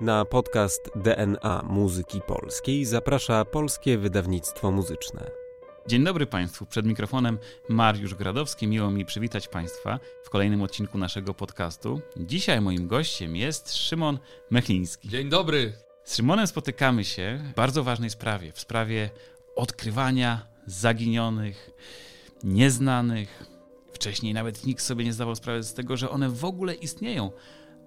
Na podcast DNA Muzyki Polskiej zaprasza Polskie Wydawnictwo Muzyczne. Dzień dobry Państwu. Przed mikrofonem Mariusz Gradowski. Miło mi przywitać Państwa w kolejnym odcinku naszego podcastu. Dzisiaj moim gościem jest Szymon Mechliński. Dzień dobry. Z Szymonem spotykamy się w bardzo ważnej sprawie. W sprawie odkrywania zaginionych, nieznanych. Wcześniej nawet nikt sobie nie zdawał sprawy z tego, że one w ogóle istnieją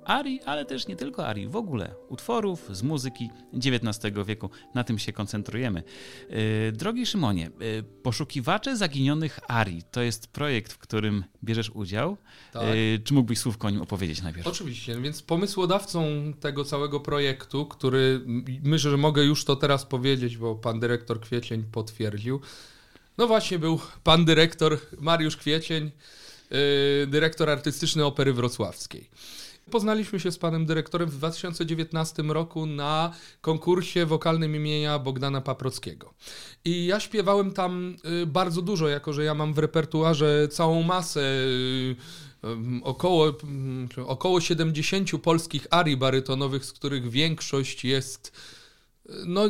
arii, ale też nie tylko arii, w ogóle utworów z muzyki XIX wieku. Na tym się koncentrujemy. Yy, drogi Szymonie, yy, Poszukiwacze Zaginionych Arii to jest projekt, w którym bierzesz udział. Tak. Yy, czy mógłbyś słówko o nim opowiedzieć najpierw? Oczywiście, więc pomysłodawcą tego całego projektu, który myślę, że mogę już to teraz powiedzieć, bo pan dyrektor Kwiecień potwierdził, no właśnie był pan dyrektor Mariusz Kwiecień, dyrektor artystyczny Opery Wrocławskiej. Poznaliśmy się z panem dyrektorem w 2019 roku na konkursie wokalnym imienia Bogdana Paprockiego. I ja śpiewałem tam y, bardzo dużo, jako że ja mam w repertuarze całą masę y, około, mm, około 70 polskich arii barytonowych, z których większość jest no,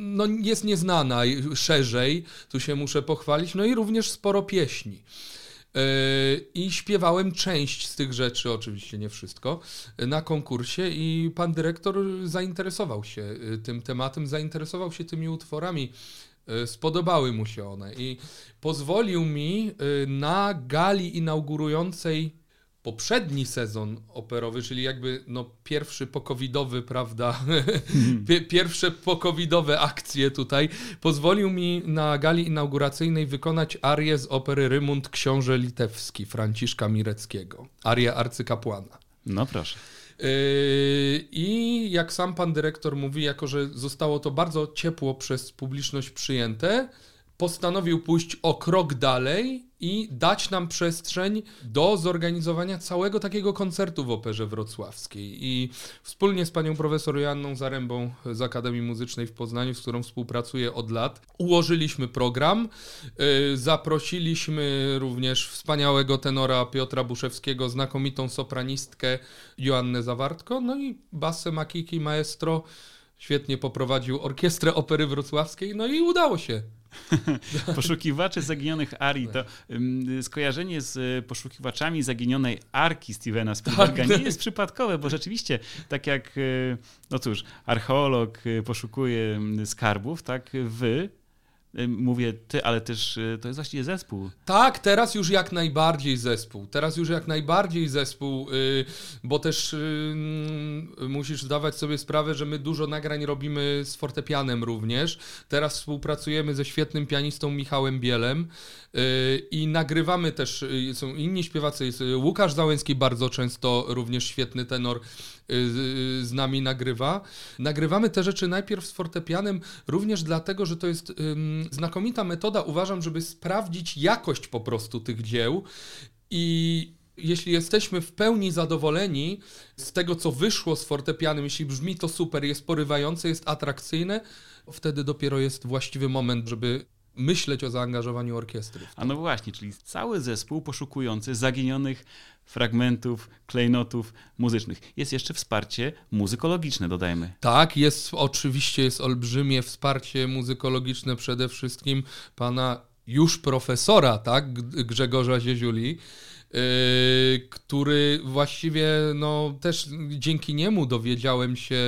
no jest nieznana szerzej, tu się muszę pochwalić, no i również sporo pieśni. Yy, I śpiewałem część z tych rzeczy, oczywiście nie wszystko, na konkursie i pan dyrektor zainteresował się yy, tym tematem, zainteresował się tymi utworami. Yy, spodobały mu się one i pozwolił mi na gali inaugurującej poprzedni sezon operowy, czyli jakby no pierwszy pokowidowy, prawda, hmm. pierwsze pokowidowe akcje tutaj, pozwolił mi na gali inauguracyjnej wykonać arię z opery Rymund Książę Litewski Franciszka Mireckiego, arię arcykapłana. No proszę. Yy, I jak sam pan dyrektor mówi, jako że zostało to bardzo ciepło przez publiczność przyjęte, postanowił pójść o krok dalej i dać nam przestrzeń do zorganizowania całego takiego koncertu w Operze Wrocławskiej. I wspólnie z panią profesor Joanną Zarębą z Akademii Muzycznej w Poznaniu, z którą współpracuję od lat, ułożyliśmy program. Y, zaprosiliśmy również wspaniałego tenora Piotra Buszewskiego, znakomitą sopranistkę Joannę Zawartko, no i basę Makiki Maestro świetnie poprowadził orkiestrę Opery Wrocławskiej, no i udało się. Poszukiwacze zaginionych arii to um, skojarzenie z e, poszukiwaczami zaginionej arki Stevena Spielberga tak, nie tak. jest przypadkowe, bo rzeczywiście, tak jak, e, no cóż, archeolog e, poszukuje skarbów, tak wy Y, mówię ty, ale też y, to jest właściwie zespół. Tak, teraz już jak najbardziej zespół. Teraz już jak najbardziej zespół, y, bo też musisz zdawać sobie sprawę, że my dużo nagrań robimy z fortepianem również. Teraz współpracujemy ze świetnym pianistą Michałem Bielem i nagrywamy też, są inni śpiewacy, jest Łukasz Załęski bardzo często, również świetny tenor z nami nagrywa. Nagrywamy te rzeczy najpierw z fortepianem, również dlatego, że to jest znakomita metoda, uważam, żeby sprawdzić jakość po prostu tych dzieł i jeśli jesteśmy w pełni zadowoleni z tego, co wyszło z fortepianem, jeśli brzmi to super, jest porywające, jest atrakcyjne, wtedy dopiero jest właściwy moment, żeby myśleć o zaangażowaniu orkiestry. A no właśnie, czyli cały zespół poszukujący zaginionych fragmentów, klejnotów muzycznych. Jest jeszcze wsparcie muzykologiczne, dodajmy. Tak, jest oczywiście jest olbrzymie wsparcie muzykologiczne przede wszystkim pana już profesora, tak, Grzegorza Zieziuli, yy, który właściwie no też dzięki niemu dowiedziałem się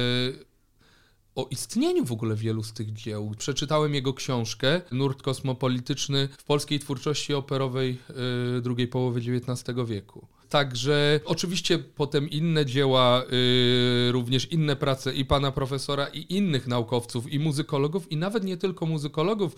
o istnieniu w ogóle wielu z tych dzieł. Przeczytałem jego książkę, Nurt kosmopolityczny w polskiej twórczości operowej yy, drugiej połowy XIX wieku. Także oczywiście potem inne dzieła, yy, również inne prace i pana profesora, i innych naukowców, i muzykologów, i nawet nie tylko muzykologów.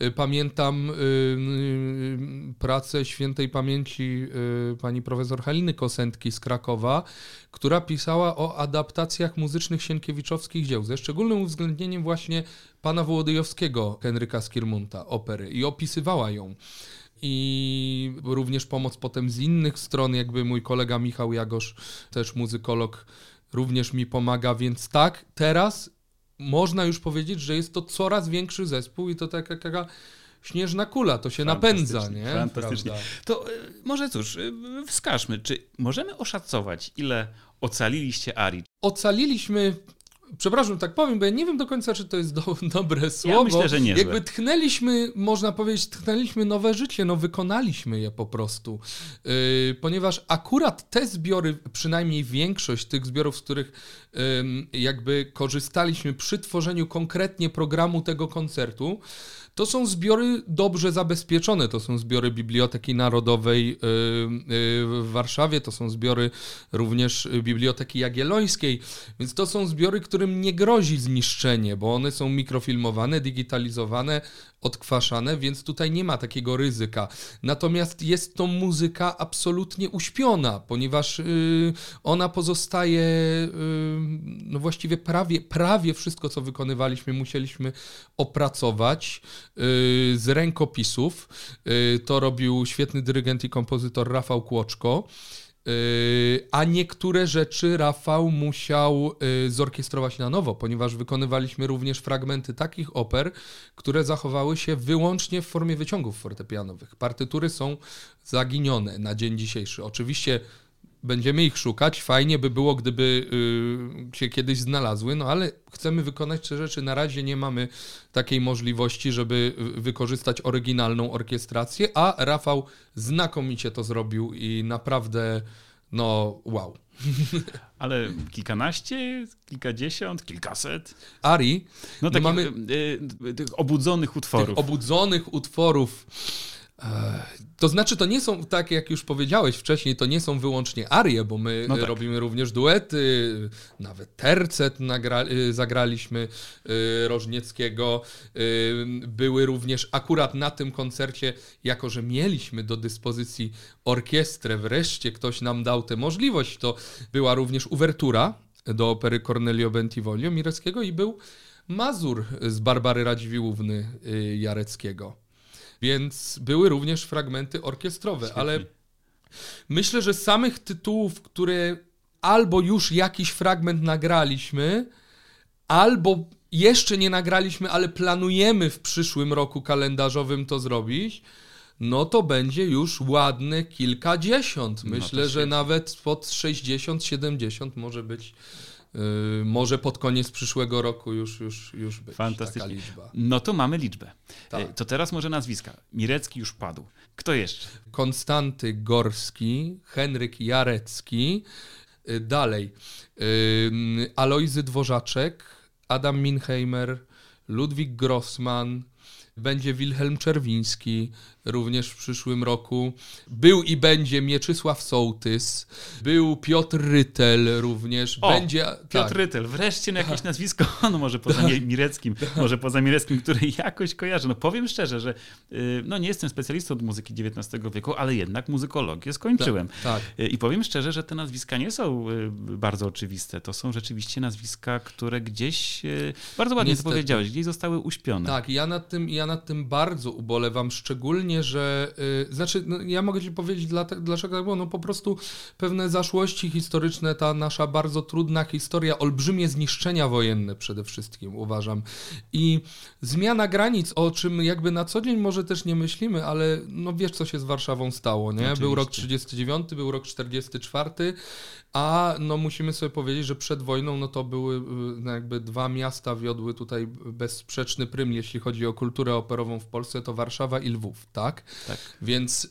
Yy, pamiętam yy, pracę świętej pamięci y, pani profesor Haliny Kosentki z Krakowa, która pisała o adaptacjach muzycznych sienkiewiczowskich dzieł, ze szczególnym uwzględnieniem właśnie pana Wołodyjowskiego, Henryka Skirmunta, opery, i opisywała ją i również pomoc potem z innych stron, jakby mój kolega Michał Jagosz, też muzykolog, również mi pomaga, więc tak, teraz można już powiedzieć, że jest to coraz większy zespół i to taka, taka śnieżna kula, to się napędza, nie? Fantastycznie. Prawda? To y, może cóż, y, wskażmy, czy możemy oszacować, ile ocaliliście Ari? Ocaliliśmy Przepraszam, tak powiem, bo ja nie wiem do końca, czy to jest do, dobre słowo. Ja myślę, że nie. Jakby tchnęliśmy, można powiedzieć, tchnęliśmy nowe życie, no wykonaliśmy je po prostu. Yy, ponieważ akurat te zbiory, przynajmniej większość tych zbiorów, z których yy, jakby korzystaliśmy przy tworzeniu konkretnie programu tego koncertu, to są zbiory dobrze zabezpieczone. To są zbiory Biblioteki Narodowej y, y, w Warszawie, to są zbiory również Biblioteki Jagiellońskiej, więc to są zbiory, którym nie grozi zniszczenie, bo one są mikrofilmowane, digitalizowane, odkwaszane, więc tutaj nie ma takiego ryzyka. Natomiast jest to muzyka absolutnie uśpiona, ponieważ yy, ona pozostaje, no właściwie prawie, prawie wszystko, co wykonywaliśmy, musieliśmy opracować z rękopisów. Y, to robił świetny dyrygent i kompozytor Rafał Kłoczko. Yy, a niektóre rzeczy Rafał musiał zorkiestrować na nowo, ponieważ wykonywaliśmy również fragmenty takich oper, które zachowały się wyłącznie w formie wyciągów fortepianowych. Partytury są zaginione na dzień dzisiejszy. Oczywiście będziemy ich szukać. Fajnie by było, gdyby yy, się kiedyś znalazły, no ale chcemy wykonać te rzeczy. Na razie nie mamy takiej możliwości, żeby wykorzystać oryginalną orkiestrację, a Rafał znakomicie to zrobił i naprawdę, no wow. Ale kilkanaście, kilkadziesiąt, kilkaset. Ari. No takich mamy y, tych obudzonych utworów. Tych obudzonych utworów. To znaczy, to nie są, tak jak już powiedziałeś wcześniej, to nie są wyłącznie arie, bo my no tak. robimy również duety, nawet tercet nagra, y, zagraliśmy y, Rożnieckiego. Były również akurat na tym koncercie, jako że mieliśmy do dyspozycji orkiestrę, wreszcie ktoś nam dał tę możliwość, to była również uwertura do opery Cornelio Bentivoglio Mireckiego i był Mazur z Barbary Radziwiłłówny Jareckiego. Więc były również fragmenty orkiestrowe, Świetnie. ale myślę, że samych tytułów, które albo już jakiś fragment nagraliśmy, albo jeszcze nie nagraliśmy, ale planujemy w przyszłym roku kalendarzowym to zrobić, no to będzie już ładne kilkadziesiąt. No Myślę, no że nawet pod 60-70 może być może pod koniec przyszłego roku już, już, już być taka liczba. No to mamy liczbę. Tak. To teraz może nazwiska. Mirecki już padł. Kto jeszcze? Konstanty Gorski, Henryk Jarecki, yy, dalej Alojzy Dworzaczek, Adam Minheimer, Ludwik Grossman, będzie Wilhelm Czerwiński, również w przyszłym roku. Był i będzie Mieczysław Sołtys, był Piotr Rytel również. O, będzie, Piotr tak. Rytel, wreszcie na jakieś nazwisko, no może poza tak. Mireckim, może poza Mireckim, który jakoś kojarzę. No powiem szczerze, że y, no nie jestem specjalistą od muzyki XIX wieku, ale jednak muzykologię skończyłem. Tak, tak. Y, I powiem szczerze, że te nazwiska nie są y, bardzo oczywiste. To są rzeczywiście nazwiska, które gdzieś, bardzo ładnie Niestety. to powiedziałeś, gdzieś zostały uśpione. Tak, ja nad tym, ja nad tym bardzo ubolewam, szczególnie że. Yy, znaczy, no, ja mogę Ci powiedzieć, dlaczego tak było. No po prostu pewne zaszłości historyczne, ta nasza bardzo trudna historia, olbrzymie zniszczenia wojenne przede wszystkim, uważam. I zmiana granic, o czym jakby na co dzień może też nie myślimy, ale no wiesz, co się z Warszawą stało, nie? Oczywiście. Był rok 39, był rok 44, a no musimy sobie powiedzieć, że przed wojną no to były y, no jakby dwa miasta wiodły tutaj bezsprzeczny prym, jeśli chodzi o kulturę operową w Polsce, to Warszawa i Lwów, tak? Tak. Więc y,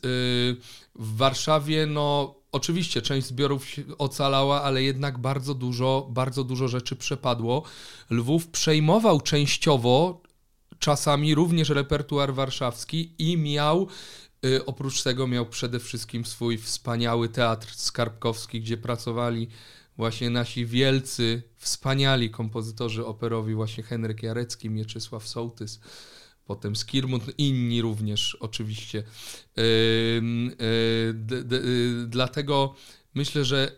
w Warszawie no oczywiście część zbiorów ocalała, ale jednak bardzo dużo, bardzo dużo rzeczy przepadło. Lwów przejmował częściowo czasami również repertuar warszawski i miał oprócz tego miał przede wszystkim swój wspaniały teatr skarbkowski, gdzie pracowali właśnie nasi wielcy, wspaniali kompozytorzy operowi, właśnie Henryk Jarecki, Mieczysław Sołtys, potem Skirmund, inni również oczywiście. Yy, yy, dlatego myślę, że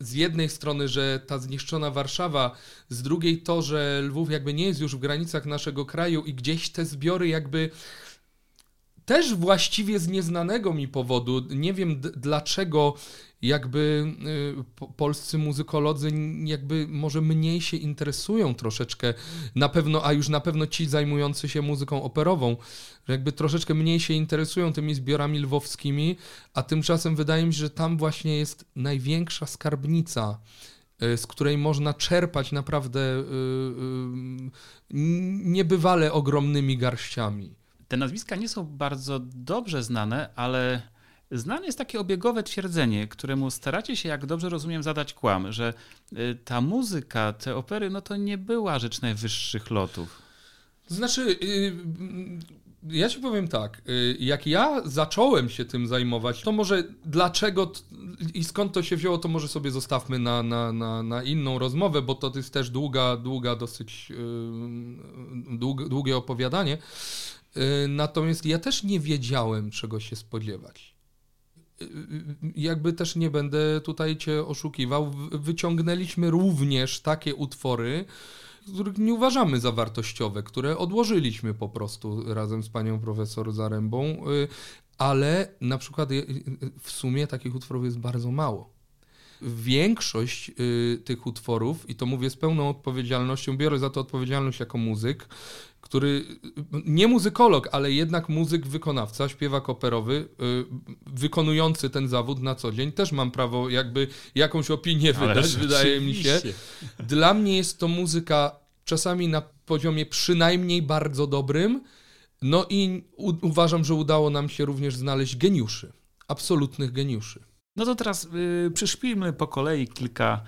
z jednej strony, że ta zniszczona Warszawa, z drugiej to, że Lwów jakby nie jest już w granicach naszego kraju i gdzieś te zbiory jakby też właściwie z nieznanego mi powodu, nie wiem dlaczego jakby y, polscy muzykolodzy jakby może mniej się interesują troszeczkę, na pewno, a już na pewno ci zajmujący się muzyką operową, jakby troszeczkę mniej się interesują tymi zbiorami lwowskimi, a tymczasem wydaje mi się, że tam właśnie jest największa skarbnica y, z której można czerpać naprawdę y, niebywale ogromnymi garściami. Te nazwiska nie są bardzo dobrze znane, ale Znane jest takie obiegowe twierdzenie, któremu staracie się, jak dobrze rozumiem, zadać kłam, że y, ta muzyka, te opery, no to nie była rzecz najwyższych lotów. znaczy, y, ja ci powiem tak, y, jak ja zacząłem się tym zajmować, to może dlaczego i skąd to się wzięło, to może sobie zostawmy na, na, na, na inną rozmowę, bo to jest też długa, długa dosyć długie opowiadanie. Natomiast ja też nie wiedziałem, czego się spodziewać jakby też nie będę tutaj cię oszukiwał, wyciągnęliśmy również takie utwory, których nie uważamy za wartościowe, które odłożyliśmy po prostu razem z panią profesor Zarębą, y, ale na przykład y, w sumie takich utworów jest bardzo mało. Większość y, tych utworów, i to mówię z pełną odpowiedzialnością, biorę za to odpowiedzialność jako muzyk, który nie muzykolog, ale jednak muzyk, wykonawca, śpiewak operowy, y, wykonujący ten zawód na co dzień, też mam prawo jakby jakąś opinię wydać, wydaje mi się. Dla mnie jest to muzyka czasami na poziomie przynajmniej bardzo dobrym, no i uważam, że udało nam się również znaleźć geniuszy, absolutnych geniuszy. No to teraz y, przyszpilmy po kolei kilka,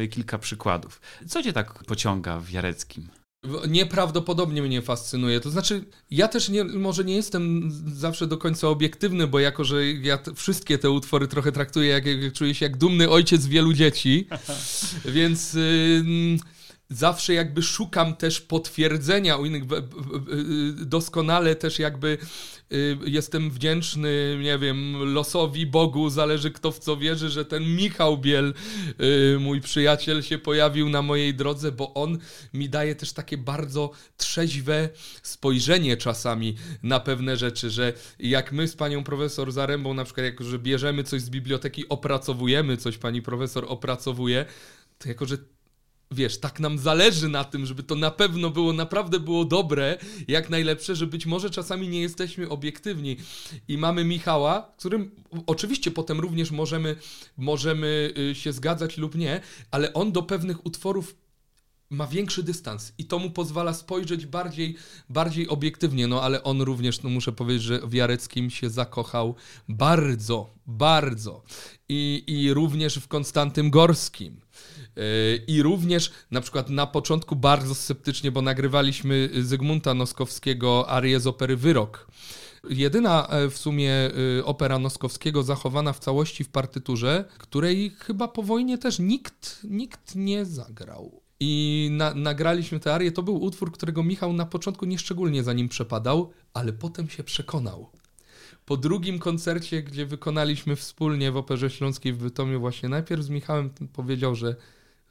y, kilka przykładów. Co cię tak pociąga w Jareckim? Nieprawdopodobnie mnie fascynuje. To znaczy, ja też nie, może nie jestem zawsze do końca obiektywny, bo jako, że ja te, wszystkie te utwory trochę traktuję, jak, jak czuję się jak dumny ojciec wielu dzieci, więc y, zawsze jakby szukam też potwierdzenia u innych. Doskonale też jakby y, jestem wdzięczny, nie wiem, losowi, Bogu, zależy kto w co wierzy, że ten Michał Biel, y, mój przyjaciel, się pojawił na mojej drodze, bo on mi daje też takie bardzo trzeźwe spojrzenie czasami na pewne rzeczy, że jak my z panią profesor Zarębą na przykład, jak że bierzemy coś z biblioteki, opracowujemy coś, pani profesor opracowuje, to jako, że wiesz, tak nam zależy na tym, żeby to na pewno było, naprawdę było dobre, jak najlepsze, że być może czasami nie jesteśmy obiektywni. I mamy Michała, którym oczywiście potem również możemy, możemy y, się zgadzać lub nie, ale on do pewnych utworów ma większy dystans i to mu pozwala spojrzeć bardziej, bardziej obiektywnie, no ale on również, no muszę powiedzieć, że w Jareckim się zakochał bardzo, bardzo i, i również w Konstantym Gorskim. I również na przykład na początku bardzo sceptycznie, bo nagrywaliśmy Zygmunta Noskowskiego arię z opery Wyrok. Jedyna e, w sumie e, opera Noskowskiego zachowana w całości w partyturze, której chyba po wojnie też nikt, nikt nie zagrał. I na, nagraliśmy tę arię. To był utwór, którego Michał na początku nieszczególnie za nim przepadał, ale potem się przekonał. Po drugim koncercie, gdzie wykonaliśmy wspólnie w Operze Śląskiej w Bytomiu, właśnie najpierw z Michałem powiedział, że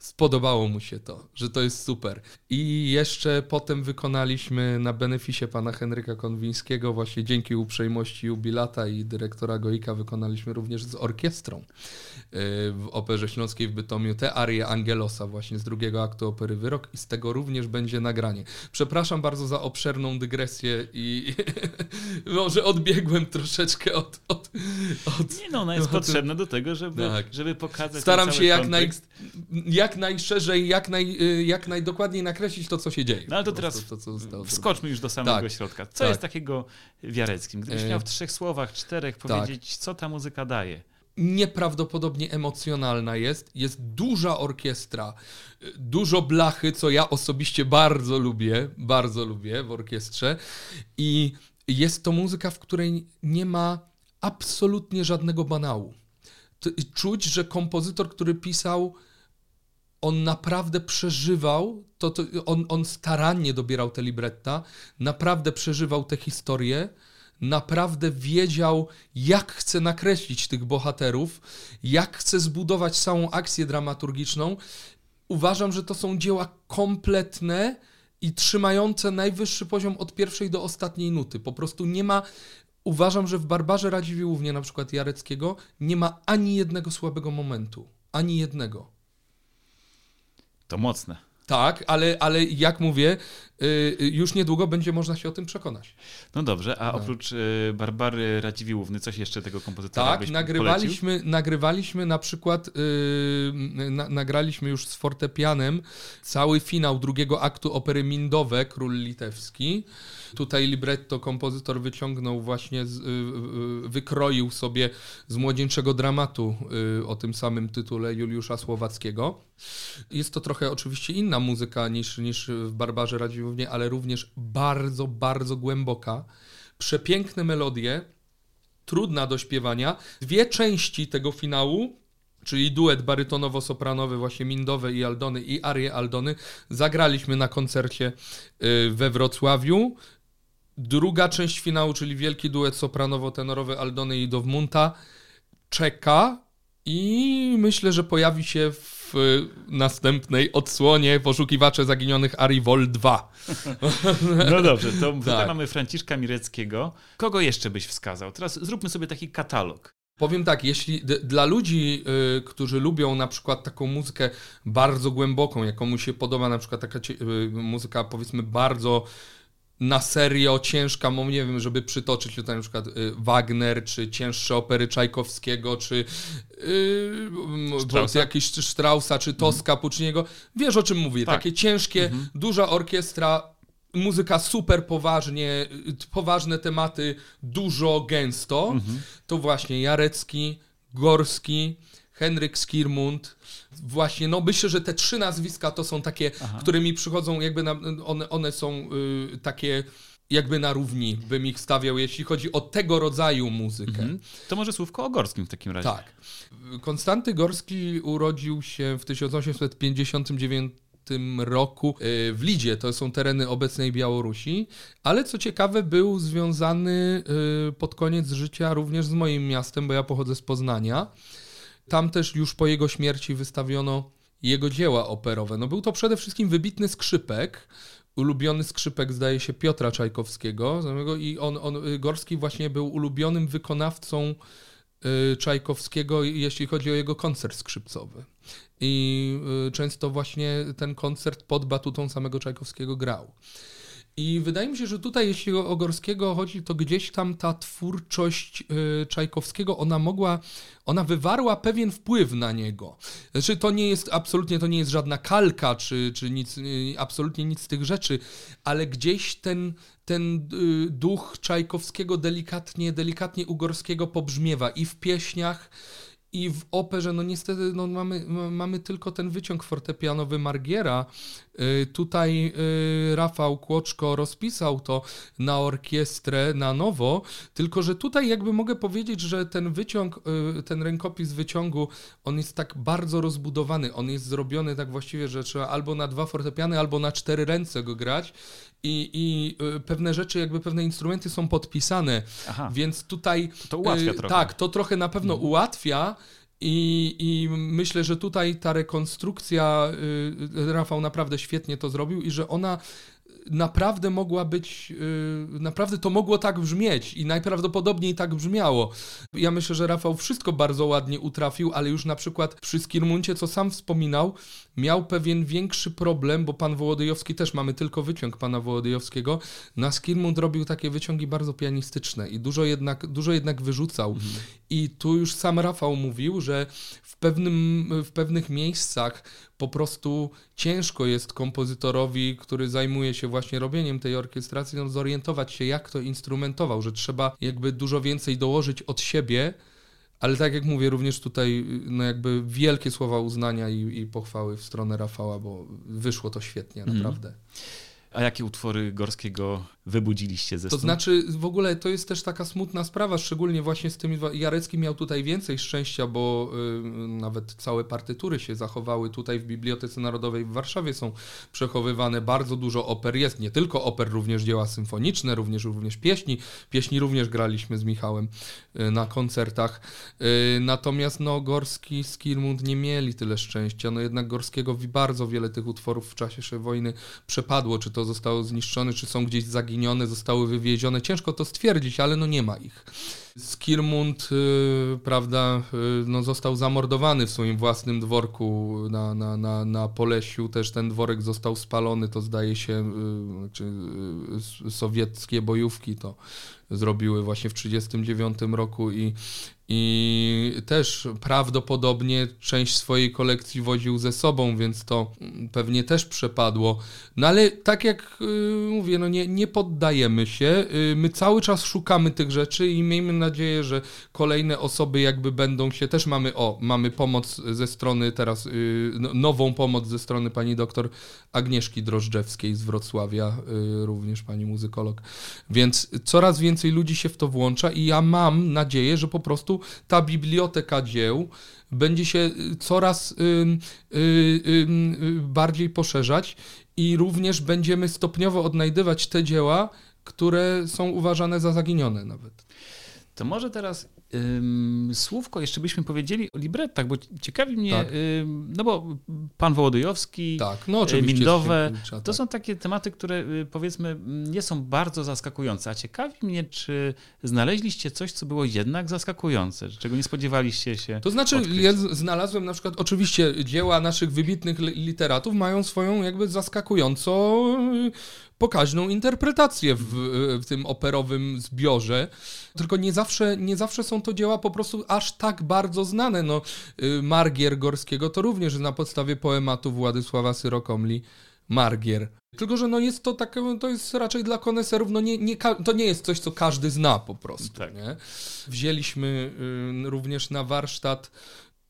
spodobało mu się to, że to jest super. I jeszcze potem wykonaliśmy na beneficie pana Henryka Konwińskiego, właśnie dzięki uprzejmości jubilata i dyrektora Goika, wykonaliśmy również z orkiestrą y, w Operze Śląskiej w Bytomiu tę arię Angelosa właśnie z drugiego aktu opery Wyrok i z tego również będzie nagranie. Przepraszam bardzo za obszerną dygresję i może odbiegłem troszeczkę od... od, od Nie no, ona jest od, potrzebna do tego, żeby, tak. żeby pokazać Staram się jak, naj, jak jak najszerzej, jak, naj, y, jak najdokładniej nakreślić to, co się dzieje. No ale to teraz to, co wskoczmy już do samego tak, środka. Co tak. jest takiego w Jareckim? Gdybyś e, miał w trzech słowach, czterech tak. powiedzieć, co ta muzyka daje? nieprawdopodobnie emocjonalna jest. Jest duża orkiestra, dużo blachy, co ja osobiście bardzo lubię, bardzo lubię w orkiestrze. I jest to muzyka, w której nie ma absolutnie żadnego banału. Czuć, że kompozytor, który pisał on naprawdę przeżywał, to, to on, on starannie dobierał te libretta, naprawdę przeżywał te historie, naprawdę wiedział, jak chce nakreślić tych bohaterów, jak chce zbudować całą akcję dramaturgiczną. Uważam, że to są dzieła kompletne i trzymające najwyższy poziom od pierwszej do ostatniej nuty. Po prostu nie ma uważam, że w Barbarze Radziwiłłównie, na przykład Jareckiego, nie ma ani jednego słabego momentu. Ani jednego. To mocne. Tak, ale, ale jak mówię, y, y, już niedługo będzie można się o tym przekonać. No dobrze, a No. oprócz y, Barbary Radziwiłłówny, coś jeszcze tego kompozytora Tak, nagrywaliśmy, nagrywaliśmy na przykład, yy, na, nagraliśmy już z fortepianem cały finał drugiego aktu opery Mindowe, Król Litewski. Tutaj libretto kompozytor wyciągnął właśnie, z, yy, wykroił sobie z młodzieńczego dramatu yy, o tym samym tytule Juliusza Słowackiego. Jest to trochę oczywiście inna muzyka niż, niż w Barbarze Radziwiłłównie, ale również bardzo, bardzo głęboka. Przepiękne melodie, trudna do śpiewania. Dwie części tego finału, czyli duet barytonowo-sopranowy, właśnie Mindowe i Aldony i Arię Aldony, zagraliśmy na koncercie y, we Wrocławiu. Druga część finału, czyli wielki duet sopranowo-tenorowy Aldony i Dowmunta czeka i myślę, że pojawi się w y, następnej odsłonie Poszukiwacze Zaginionych Arii Vol 2. No dobrze, to tutaj Tak. mamy Franciszka Mireckiego. Kogo jeszcze byś wskazał? Teraz zróbmy sobie taki katalog. Powiem tak, jeśli dla ludzi, y, którzy lubią na przykład taką muzykę bardzo głęboką, jak komuś się podoba na przykład taka y, muzyka powiedzmy bardzo na serio ciężka, mo- nie wiem, żeby przytoczyć tutaj na przykład y, Wagner, czy cięższe opery Czajkowskiego, czy y, Straussa? jakiś czy Straussa, czy Toska, Pucciniego. Wiesz o czym mówię, Tak. takie ciężkie, duża orkiestra, muzyka super poważnie, y, poważne tematy, dużo, gęsto, to właśnie Jarecki, Gorski, Henryk Skirmund. Właśnie, no myślę, że te trzy nazwiska to są takie, które mi przychodzą, jakby na, one, one są y, takie jakby na równi, bym ich stawiał, jeśli chodzi o tego rodzaju muzykę. Mhm. To może słówko o Gorskim w takim razie. Tak. Konstanty Gorski urodził się w 1859 roku y, w Lidzie, to są tereny obecnej Białorusi, ale co ciekawe był związany y, pod koniec życia również z moim miastem, bo ja pochodzę z Poznania. Tam też już po jego śmierci wystawiono jego dzieła operowe. No był to przede wszystkim wybitny skrzypek, ulubiony skrzypek zdaje się Piotra Czajkowskiego i on, on Gorski właśnie był ulubionym wykonawcą y, Czajkowskiego, jeśli chodzi o jego koncert skrzypcowy. I y, często właśnie ten koncert pod batutą samego Czajkowskiego grał. I wydaje mi się, że tutaj, jeśli o Gorskiego chodzi, to gdzieś tam ta twórczość y, Czajkowskiego, ona mogła, ona wywarła pewien wpływ na niego. Znaczy, to nie jest, absolutnie to nie jest żadna kalka, czy, czy nic, y, absolutnie nic z tych rzeczy, ale gdzieś ten, ten y, duch Czajkowskiego delikatnie, delikatnie u Gorskiego pobrzmiewa i w pieśniach, i w operze, no niestety no mamy, mamy tylko ten wyciąg fortepianowy Margiera. Y, Tutaj y, Rafał Kłoczko rozpisał to na orkiestrę na nowo, tylko że tutaj jakby mogę powiedzieć, że ten wyciąg, y, ten rękopis wyciągu, on jest tak bardzo rozbudowany, on jest zrobiony tak właściwie, że trzeba albo na dwa fortepiany, albo na cztery ręce go grać i, i y, pewne rzeczy, jakby pewne instrumenty są podpisane, Aha. więc tutaj To ułatwia y, trochę. Tak, to trochę na pewno ułatwia. I, I myślę, że tutaj ta rekonstrukcja, y, Rafał naprawdę świetnie to zrobił i że ona naprawdę mogła być, naprawdę to mogło tak brzmieć i najprawdopodobniej tak brzmiało. Ja myślę, że Rafał wszystko bardzo ładnie utrafił, ale już na przykład przy Skirmuncie, co sam wspominał, miał pewien większy problem, bo pan Wołodyjowski też mamy tylko wyciąg pana Wołodyjowskiego. Na Skirmund robił takie wyciągi bardzo pianistyczne i dużo jednak, dużo jednak wyrzucał. I tu już sam Rafał mówił, że w, pewnym, w pewnych miejscach po prostu ciężko jest kompozytorowi, który zajmuje się właśnie robieniem tej orkiestracji, no, zorientować się, jak to instrumentował, że trzeba jakby dużo więcej dołożyć od siebie, ale tak jak mówię, również tutaj no jakby wielkie słowa uznania i, i pochwały w stronę Rafała, bo wyszło to świetnie, Mhm. naprawdę. A jakie utwory Gorskiego wybudziliście ze To znaczy, w ogóle to jest też taka smutna sprawa, szczególnie właśnie z tymi. Jarecki miał tutaj więcej szczęścia, bo y, nawet całe partytury się zachowały tutaj w Bibliotece Narodowej w Warszawie są przechowywane. Bardzo dużo oper jest, nie tylko oper, również dzieła symfoniczne, również, również pieśni. Pieśni również graliśmy z Michałem y, na koncertach. Y, natomiast no, Gorski, Skirmund nie mieli tyle szczęścia. No jednak Gorskiego bardzo wiele tych utworów w czasie wojny przepadło, czy to zostało zniszczone, czy są gdzieś zaginione zaginione, zostały wywiezione. Ciężko to stwierdzić, ale no nie ma ich. Skirmund, y, prawda, y, no został zamordowany w swoim własnym dworku na, na, na, na Polesiu. Też ten dworek został spalony, to zdaje się, y, czy sowieckie bojówki to zrobiły właśnie w 1939 roku i, i też prawdopodobnie część swojej kolekcji woził ze sobą, więc to pewnie też przepadło. No ale tak jak mówię, no nie, nie poddajemy się. My cały czas szukamy tych rzeczy i miejmy nadzieję, że kolejne osoby jakby będą się, też mamy, o, mamy pomoc ze strony teraz, yy, nową pomoc ze strony pani doktor Agnieszki Drożdżewskiej z Wrocławia, y, również pani muzykolog. Więc coraz więcej ludzi się w to włącza i ja mam nadzieję, że po prostu ta biblioteka dzieł będzie się y, coraz y, y, bardziej poszerzać i również będziemy stopniowo odnajdywać te dzieła, które są uważane za zaginione nawet. To może teraz słówko jeszcze byśmy powiedzieli o librettach, bo ciekawi mnie, tak. no bo pan Wołodyjowski, tak, no Mindowe, to tak. są takie tematy, które y, powiedzmy nie są bardzo zaskakujące, a ciekawi mnie, czy znaleźliście coś, co było jednak zaskakujące, czego nie spodziewaliście się To znaczy, odkryć. ja znalazłem na przykład, oczywiście dzieła naszych wybitnych literatów mają swoją jakby zaskakująco pokaźną interpretację w, w tym operowym zbiorze. Tylko nie zawsze, nie zawsze są to dzieła po prostu aż tak bardzo znane. No, y, Margier Gorskiego to również na podstawie poematu Władysława Syrokomli Margier. Tylko, że no jest to takie, to jest raczej dla koneserów, no nie, nie, to nie jest coś, co każdy zna po prostu. Tak. Nie? Wzięliśmy y, również na warsztat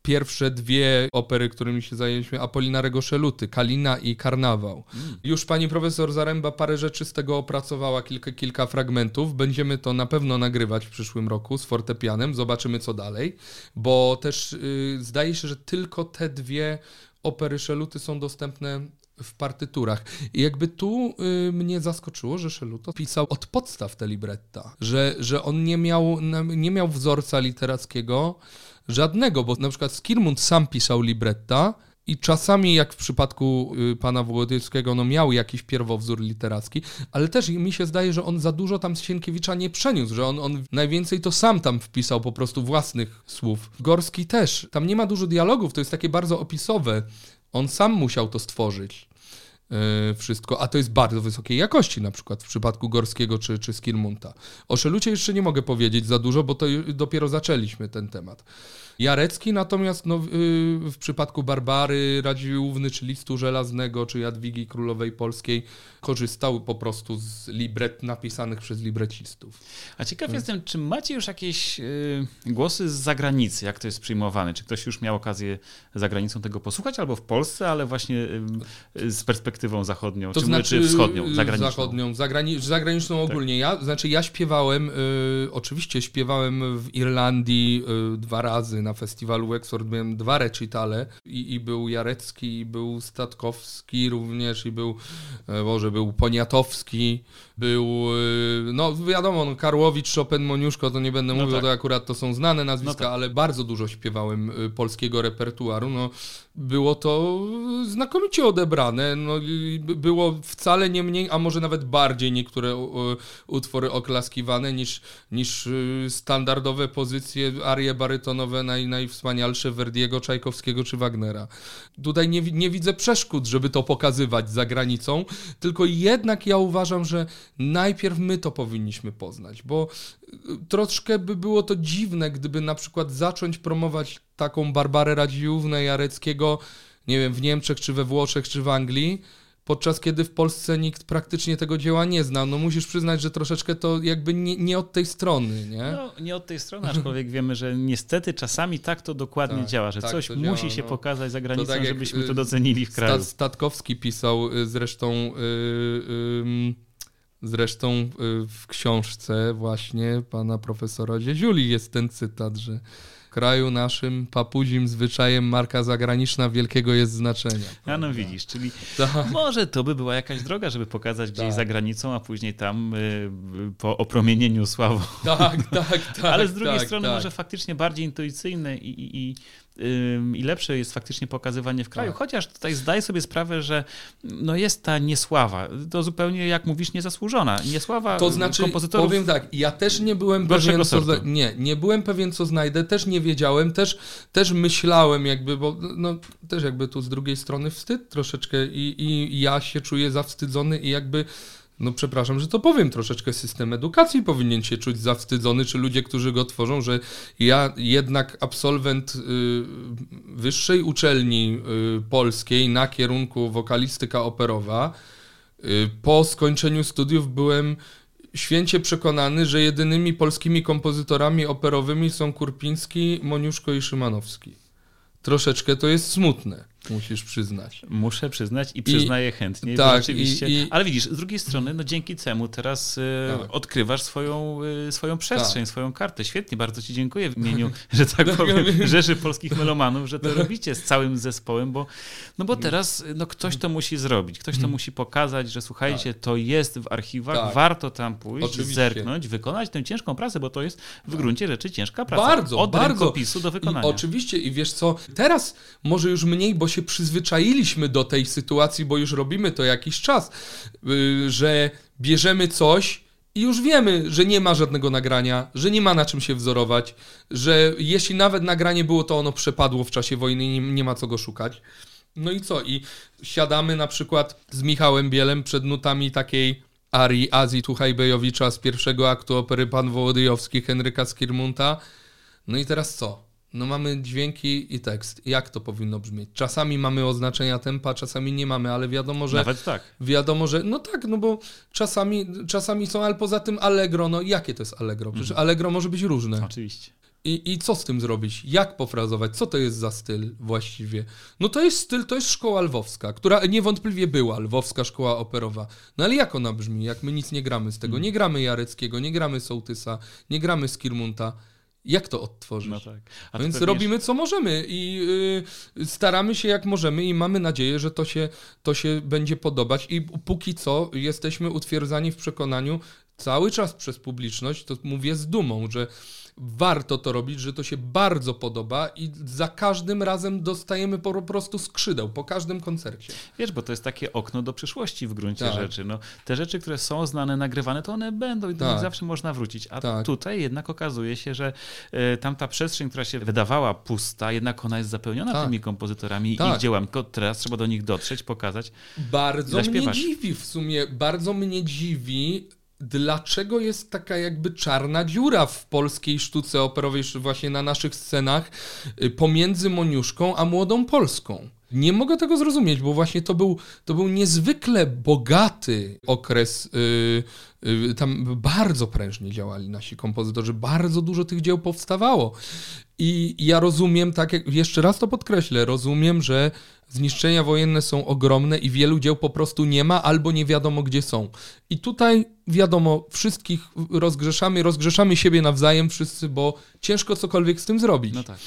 pierwsze dwie opery, którymi się zajęliśmy, Apolinarego Szeluty, Kalina i Karnawał. Mm. Już pani profesor Zaręba parę rzeczy z tego opracowała, kilka, kilka fragmentów. Będziemy to na pewno nagrywać w przyszłym roku z fortepianem, zobaczymy co dalej, bo też yy, zdaje się, że tylko te dwie opery Szeluty są dostępne w partyturach. I jakby tu y, mnie zaskoczyło, że Szeluto pisał od podstaw te libretta, że, że on nie miał, nie miał wzorca literackiego, Żadnego, bo na przykład Skirmund sam pisał libretta i czasami, jak w przypadku y, pana Włodyckiego, no miał jakiś pierwowzór literacki, ale też mi się zdaje, że on za dużo tam z Sienkiewicza nie przeniósł, że on, on najwięcej to sam tam wpisał po prostu własnych słów. Gorski też. Tam nie ma dużo dialogów, to jest takie bardzo opisowe. On sam musiał to stworzyć. E, wszystko, a to jest bardzo wysokiej jakości, na przykład w przypadku Gorskiego czy, czy Skirmunta. O Szelucie jeszcze nie mogę powiedzieć za dużo, bo to dopiero zaczęliśmy ten temat. Jarecki natomiast no, w przypadku Barbary Radziłówny, czy Listu Żelaznego, czy Jadwigi Królowej Polskiej korzystał po prostu z libret napisanych przez librecistów. A ciekaw hmm. jestem, czy macie już jakieś y, głosy z zagranicy, jak to jest przyjmowane? Czy ktoś już miał okazję za granicą tego posłuchać, albo w Polsce, ale właśnie y, z perspektywą zachodnią, to czy, znaczy, czy wschodnią, zagraniczną? Zachodnią, zagrani zagraniczną tak. ogólnie. Ja, znaczy ja śpiewałem, y, oczywiście śpiewałem w Irlandii dwa razy na festiwalu Wexford, miałem dwa recitale i, i był Jarecki, i był Statkowski również, i był, może był Poniatowski, był, y, no wiadomo, no, Karłowicz, Chopin, Moniuszko, to nie będę no mówił, tak. to akurat to są znane nazwiska, no tak. ale bardzo dużo śpiewałem y, polskiego repertuaru, no było to znakomicie odebrane, no było wcale nie mniej, a może nawet bardziej niektóre utwory oklaskiwane niż, niż y, standardowe pozycje, arie barytonowe naj, najwspanialsze Verdiego, Czajkowskiego czy Wagnera. Tutaj nie, nie widzę przeszkód, żeby to pokazywać za granicą, tylko jednak ja uważam, że najpierw my to powinniśmy poznać, bo troszkę by było to dziwne, gdyby na przykład zacząć promować taką Barbarę Radziównę Jareckiego, nie wiem, w Niemczech, czy we Włoszech, czy w Anglii, podczas kiedy w Polsce nikt praktycznie tego dzieła nie zna. No musisz przyznać, że troszeczkę to jakby nie, nie od tej strony, nie? No, nie od tej strony, aczkolwiek wiemy, że niestety czasami tak to dokładnie tak, działa, że tak coś musi działa, się no. pokazać za granicą, tak żebyśmy to y, docenili w kraju. Statkowski pisał y, zresztą... Yy, yy, Zresztą y, w książce właśnie pana profesora Zieziuli jest ten cytat, że kraju naszym papuzim zwyczajem marka zagraniczna wielkiego jest znaczenia. A no widzisz, czyli tak. może to by była jakaś droga, żeby pokazać gdzieś tak. za granicą, a później tam y, po opromienieniu sławą. Tak, tak, tak. Ale z drugiej tak, strony tak. może faktycznie bardziej intuicyjne i, i, i i lepsze jest faktycznie pokazywanie w kraju. Tak. Chociaż tutaj zdaję sobie sprawę, że no jest ta niesława. To zupełnie, jak mówisz, niezasłużona. Niesława to znaczy, kompozytorów... powiem tak, ja też nie byłem pewien, co... Nie, nie byłem pewien, co znajdę, też nie wiedziałem, też, też myślałem jakby, bo no, też jakby tu z drugiej strony wstyd troszeczkę i, i ja się czuję zawstydzony i jakby no przepraszam, że to powiem, troszeczkę system edukacji powinien się czuć zawstydzony, czy ludzie, którzy go tworzą, że ja jednak absolwent y, wyższej uczelni y, polskiej na kierunku wokalistyka operowa, y, po skończeniu studiów byłem święcie przekonany, że jedynymi polskimi kompozytorami operowymi są Kurpiński, Moniuszko i Szymanowski. Troszeczkę to jest smutne. Musisz przyznać. Muszę przyznać i przyznaję I, chętnie. Tak, rzeczywiście. I, i, ale widzisz, z drugiej strony, no dzięki temu teraz y, tak. odkrywasz swoją, y, swoją przestrzeń, tak. swoją kartę. Świetnie, bardzo Ci dziękuję w imieniu, że tak powiem, Rzeszy Polskich Melomanów, że to robicie z całym zespołem, bo, no bo teraz no, ktoś to musi zrobić, ktoś to mhm. musi pokazać, że słuchajcie, tak. to jest w archiwach, tak. warto tam pójść, Oczywiście. zerknąć, wykonać tę ciężką pracę, bo to jest w tak. gruncie rzeczy ciężka praca. Bardzo, Od bardzo. do wykonania. oczywiście i wiesz co, teraz może już mniej, bo się przyzwyczailiśmy do tej sytuacji, bo już robimy to jakiś czas, y, że bierzemy coś i już wiemy, że nie ma żadnego nagrania, że nie ma na czym się wzorować, że jeśli nawet nagranie było, to ono przepadło w czasie wojny i nie, ma co go szukać. No i co? I siadamy na przykład z Michałem Bielem przed nutami takiej arii Azji Tuchajbejowicza z pierwszego aktu opery Pan Wołodyjowski Henryka Skirmunta. No i teraz co? No mamy dźwięki i tekst. Jak to powinno brzmieć? Czasami mamy oznaczenia tempa, czasami nie mamy, ale wiadomo, że... Nawet tak. Wiadomo, że... No tak, no bo czasami, czasami są, ale poza tym allegro, no jakie to jest allegro? Przecież mhm. allegro może być różne. Oczywiście. I, I co z tym zrobić? Jak pofrazować? Co to jest za styl właściwie? No to jest styl, to jest szkoła lwowska, która niewątpliwie była, lwowska szkoła operowa. No ale jak ona brzmi? Jak my nic nie gramy z tego? Mhm. Nie gramy Jareckiego, nie gramy Sołtysa, nie gramy Skirmunta jak to odtworzyć? No tak. Więc robimy co możemy i yy, staramy się jak możemy i mamy nadzieję, że to się, to się będzie podobać i póki co jesteśmy utwierdzani w przekonaniu cały czas przez publiczność, to mówię z dumą, że warto to robić, że to się bardzo podoba i za każdym razem dostajemy po prostu skrzydeł, po każdym koncercie. Wiesz, bo to jest takie okno do przyszłości w gruncie tak. rzeczy. No, te rzeczy, które są znane, nagrywane, to one będą i do tak. nich zawsze można wrócić. A tak. tutaj jednak okazuje się, że y, tamta przestrzeń, która się wydawała pusta, jednak ona jest zapełniona tak. tymi kompozytorami i tak. ich dziełami. Tylko teraz trzeba do nich dotrzeć, pokazać. Bardzo mnie dziwi w sumie, bardzo mnie dziwi dlaczego jest taka jakby czarna dziura w polskiej sztuce operowej, właśnie na naszych scenach, y, pomiędzy Moniuszką a Młodą Polską. Nie mogę tego zrozumieć, bo właśnie to był, to był niezwykle bogaty okres. Yy, yy, tam bardzo prężnie działali nasi kompozytorzy, bardzo dużo tych dzieł powstawało. I ja rozumiem, tak jak jeszcze raz to podkreślę, rozumiem, że zniszczenia wojenne są ogromne i wielu dzieł po prostu nie ma albo nie wiadomo gdzie są. I tutaj wiadomo, wszystkich rozgrzeszamy, rozgrzeszamy siebie nawzajem wszyscy, bo ciężko cokolwiek z tym zrobić. No tak.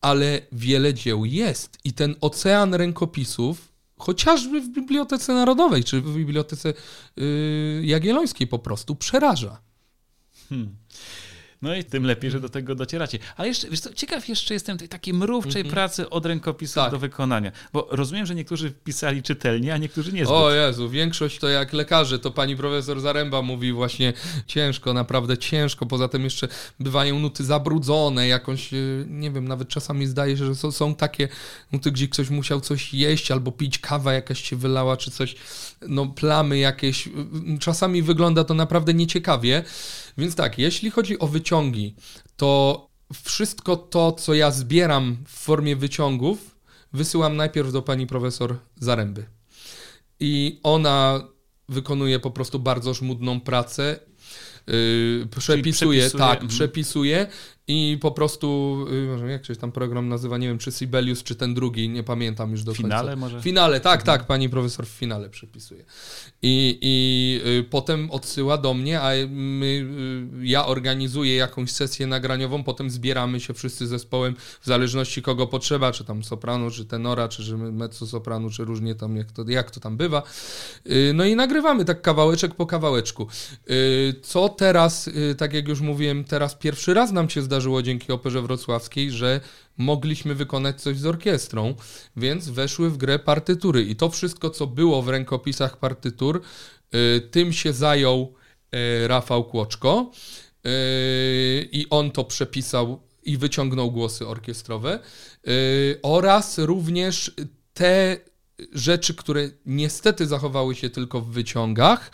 Ale wiele dzieł jest i ten ocean rękopisów, chociażby w Bibliotece Narodowej czy w Bibliotece yy, Jagiellońskiej po prostu przeraża. Hmm. No i tym lepiej, że do tego docieracie. Ale jeszcze, wiesz co, ciekaw jeszcze jestem tej takiej mrówczej mm -hmm. pracy od rękopisu tak. do wykonania. Bo rozumiem, że niektórzy pisali czytelnie, a niektórzy nie O Jezu, większość to jak lekarze, to pani profesor Zaręba mówi właśnie ciężko, naprawdę ciężko. Poza tym jeszcze bywają nuty zabrudzone, jakąś, e, nie wiem, nawet czasami zdaje się, że są, są takie nuty, gdzie ktoś musiał coś jeść albo pić, kawa jakaś się wylała, czy coś, no plamy jakieś. Czasami wygląda to naprawdę nieciekawie. Więc tak, jeśli chodzi o wyciągi, to wszystko to, co ja zbieram w formie wyciągów, wysyłam najpierw do pani profesor Zaręby. I ona wykonuje po prostu bardzo żmudną pracę. Yy, przepisuje, przepisuje, tak, mhm. przepisuje i po prostu, y, jak się tam program nazywa, nie wiem, czy Sibelius, czy ten drugi, nie pamiętam już do finale końca. Finale może? Finale, tak, mhm. tak, pani profesor w finale przepisuje. I, i y, potem odsyła do mnie, a my, y, ja organizuję jakąś sesję nagraniową, potem zbieramy się wszyscy zespołem, w zależności kogo potrzeba, czy tam soprano, czy tenora, czy mezzo soprano, czy różnie tam, jak to, jak to tam bywa. No i nagrywamy tak kawałeczek po kawałeczku. Co teraz, tak jak już mówiłem, teraz pierwszy raz nam się zdarzyło, wydarzyło dzięki Operze Wrocławskiej, że mogliśmy wykonać coś z orkiestrą, więc weszły w grę partytury. I to wszystko, co było w rękopisach partytur, y, tym się zajął y, Rafał Kłoczko y, i on to przepisał i wyciągnął głosy orkiestrowe oraz również te rzeczy, które niestety zachowały się tylko w wyciągach,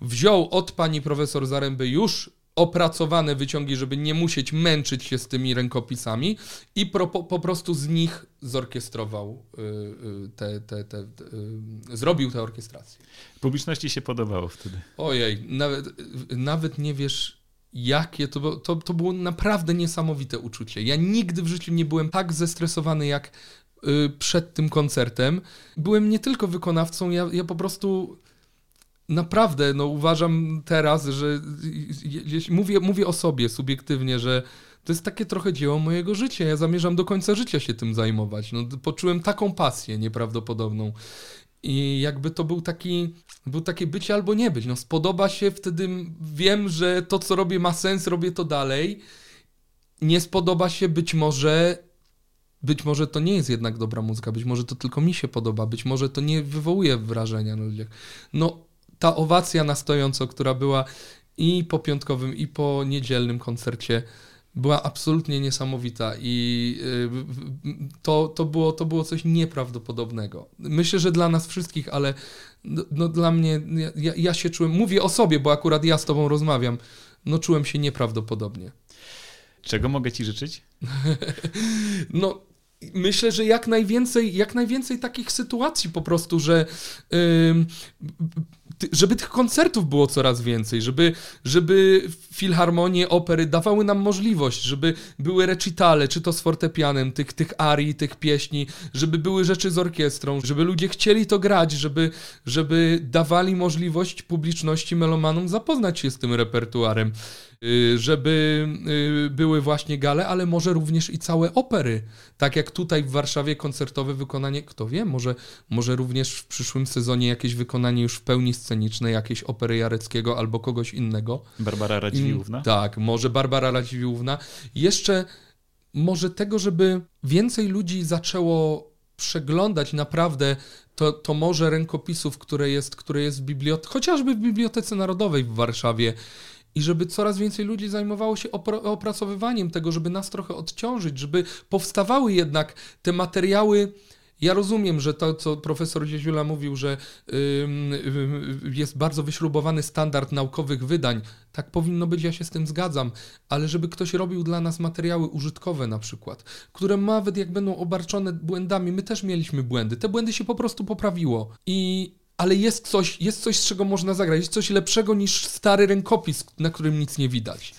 wziął od pani profesor Zaręby już opracowane wyciągi, żeby nie musieć męczyć się z tymi rękopisami i pro, po, po, prostu z nich zorkiestrował y, y, te, te, te, y, zrobił tę orkiestrację. Publiczności się podobało wtedy. Ojej, nawet, nawet nie wiesz jakie to, to, to było naprawdę niesamowite uczucie. Ja nigdy w życiu nie byłem tak zestresowany jak przed tym koncertem. Byłem nie tylko wykonawcą, ja, ja po prostu naprawdę no, uważam teraz, że mówię, mówię o sobie subiektywnie, że to jest takie trochę dzieło mojego życia. Ja zamierzam do końca życia się tym zajmować. No, poczułem taką pasję nieprawdopodobną. I jakby to był taki, był takie być albo nie być. No, spodoba się, wtedy wiem, że to, co robię, ma sens, robię to dalej. Nie spodoba się, być może być może to nie jest jednak dobra muzyka, być może to tylko mi się podoba, być może to nie wywołuje wrażenia na ludziach. No, ta owacja na stojąco, która była i po piątkowym, i po niedzielnym koncercie, była absolutnie niesamowita i y, to, to, było, to było coś nieprawdopodobnego. Myślę, że dla nas wszystkich, ale no, no dla mnie, ja, ja się czułem, mówię o sobie, bo akurat ja z tobą rozmawiam, no czułem się nieprawdopodobnie. Czego mogę ci życzyć? no, myślę, że jak najwięcej, jak najwięcej takich sytuacji po prostu, że żeby tych koncertów było coraz więcej, żeby, żeby filharmonie, opery dawały nam możliwość, żeby były recitale, czy to z fortepianem, tych, tych arii, tych pieśni, żeby były rzeczy z orkiestrą, żeby ludzie chcieli to grać, żeby, żeby dawali możliwość publiczności melomanom zapoznać się z tym repertuarem. Y, żeby y, były właśnie gale, ale może również i całe opery. Tak jak tutaj w Warszawie koncertowe wykonanie, kto wie, może, może również w przyszłym sezonie jakieś wykonanie już w pełni sceniczne, jakieś opery Jareckiego albo kogoś innego. Barbara Radziwiłłówna? Tak, może Barbara Radziwiłłówna. Jeszcze może tego, żeby więcej ludzi zaczęło przeglądać naprawdę to, to morze rękopisów, które jest, które jest w bibliotece, chociażby w Bibliotece Narodowej w Warszawie i żeby coraz więcej ludzi zajmowało się opracowywaniem tego, żeby nas trochę odciążyć, żeby powstawały jednak te materiały. Ja rozumiem, że to, co profesor Dzieziula mówił, że jest bardzo wyśrubowany standard naukowych wydań. Tak powinno być, ja się z tym zgadzam, ale żeby ktoś robił dla nas materiały użytkowe na przykład, które nawet jak będą obarczone błędami, my też mieliśmy błędy, te błędy się po prostu poprawiło. I ale jest coś, jest coś, z czego można zagrać. Jest coś lepszego niż stary rękopis, na którym nic nie widać.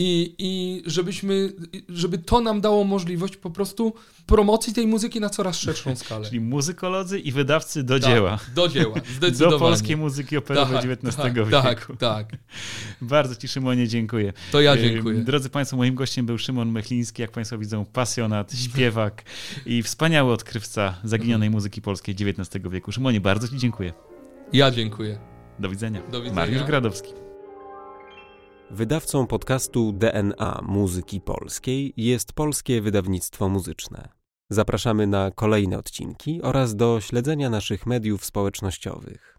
I, i żebyśmy, żeby to nam dało możliwość po prostu promocji tej muzyki na coraz szerszą skalę. Czyli muzykolodzy i wydawcy do tak, dzieła. Do dzieła, zdecydowanie. Do polskiej muzyki operowej tak, XIX tak, wieku. Tak, tak. Bardzo Ci, Szymonie, dziękuję. To ja dziękuję. Drodzy Państwo, moim gościem był Szymon Mechliński, jak Państwo widzą, pasjonat, śpiewak i wspaniały odkrywca zaginionej mhm. muzyki polskiej XIX wieku. Szymonie, bardzo Ci dziękuję. Ja dziękuję. Do widzenia. Do widzenia. Mariusz Gradowski. Wydawcą podcastu DNA Muzyki Polskiej jest Polskie Wydawnictwo Muzyczne. Zapraszamy na kolejne odcinki oraz do śledzenia naszych mediów społecznościowych.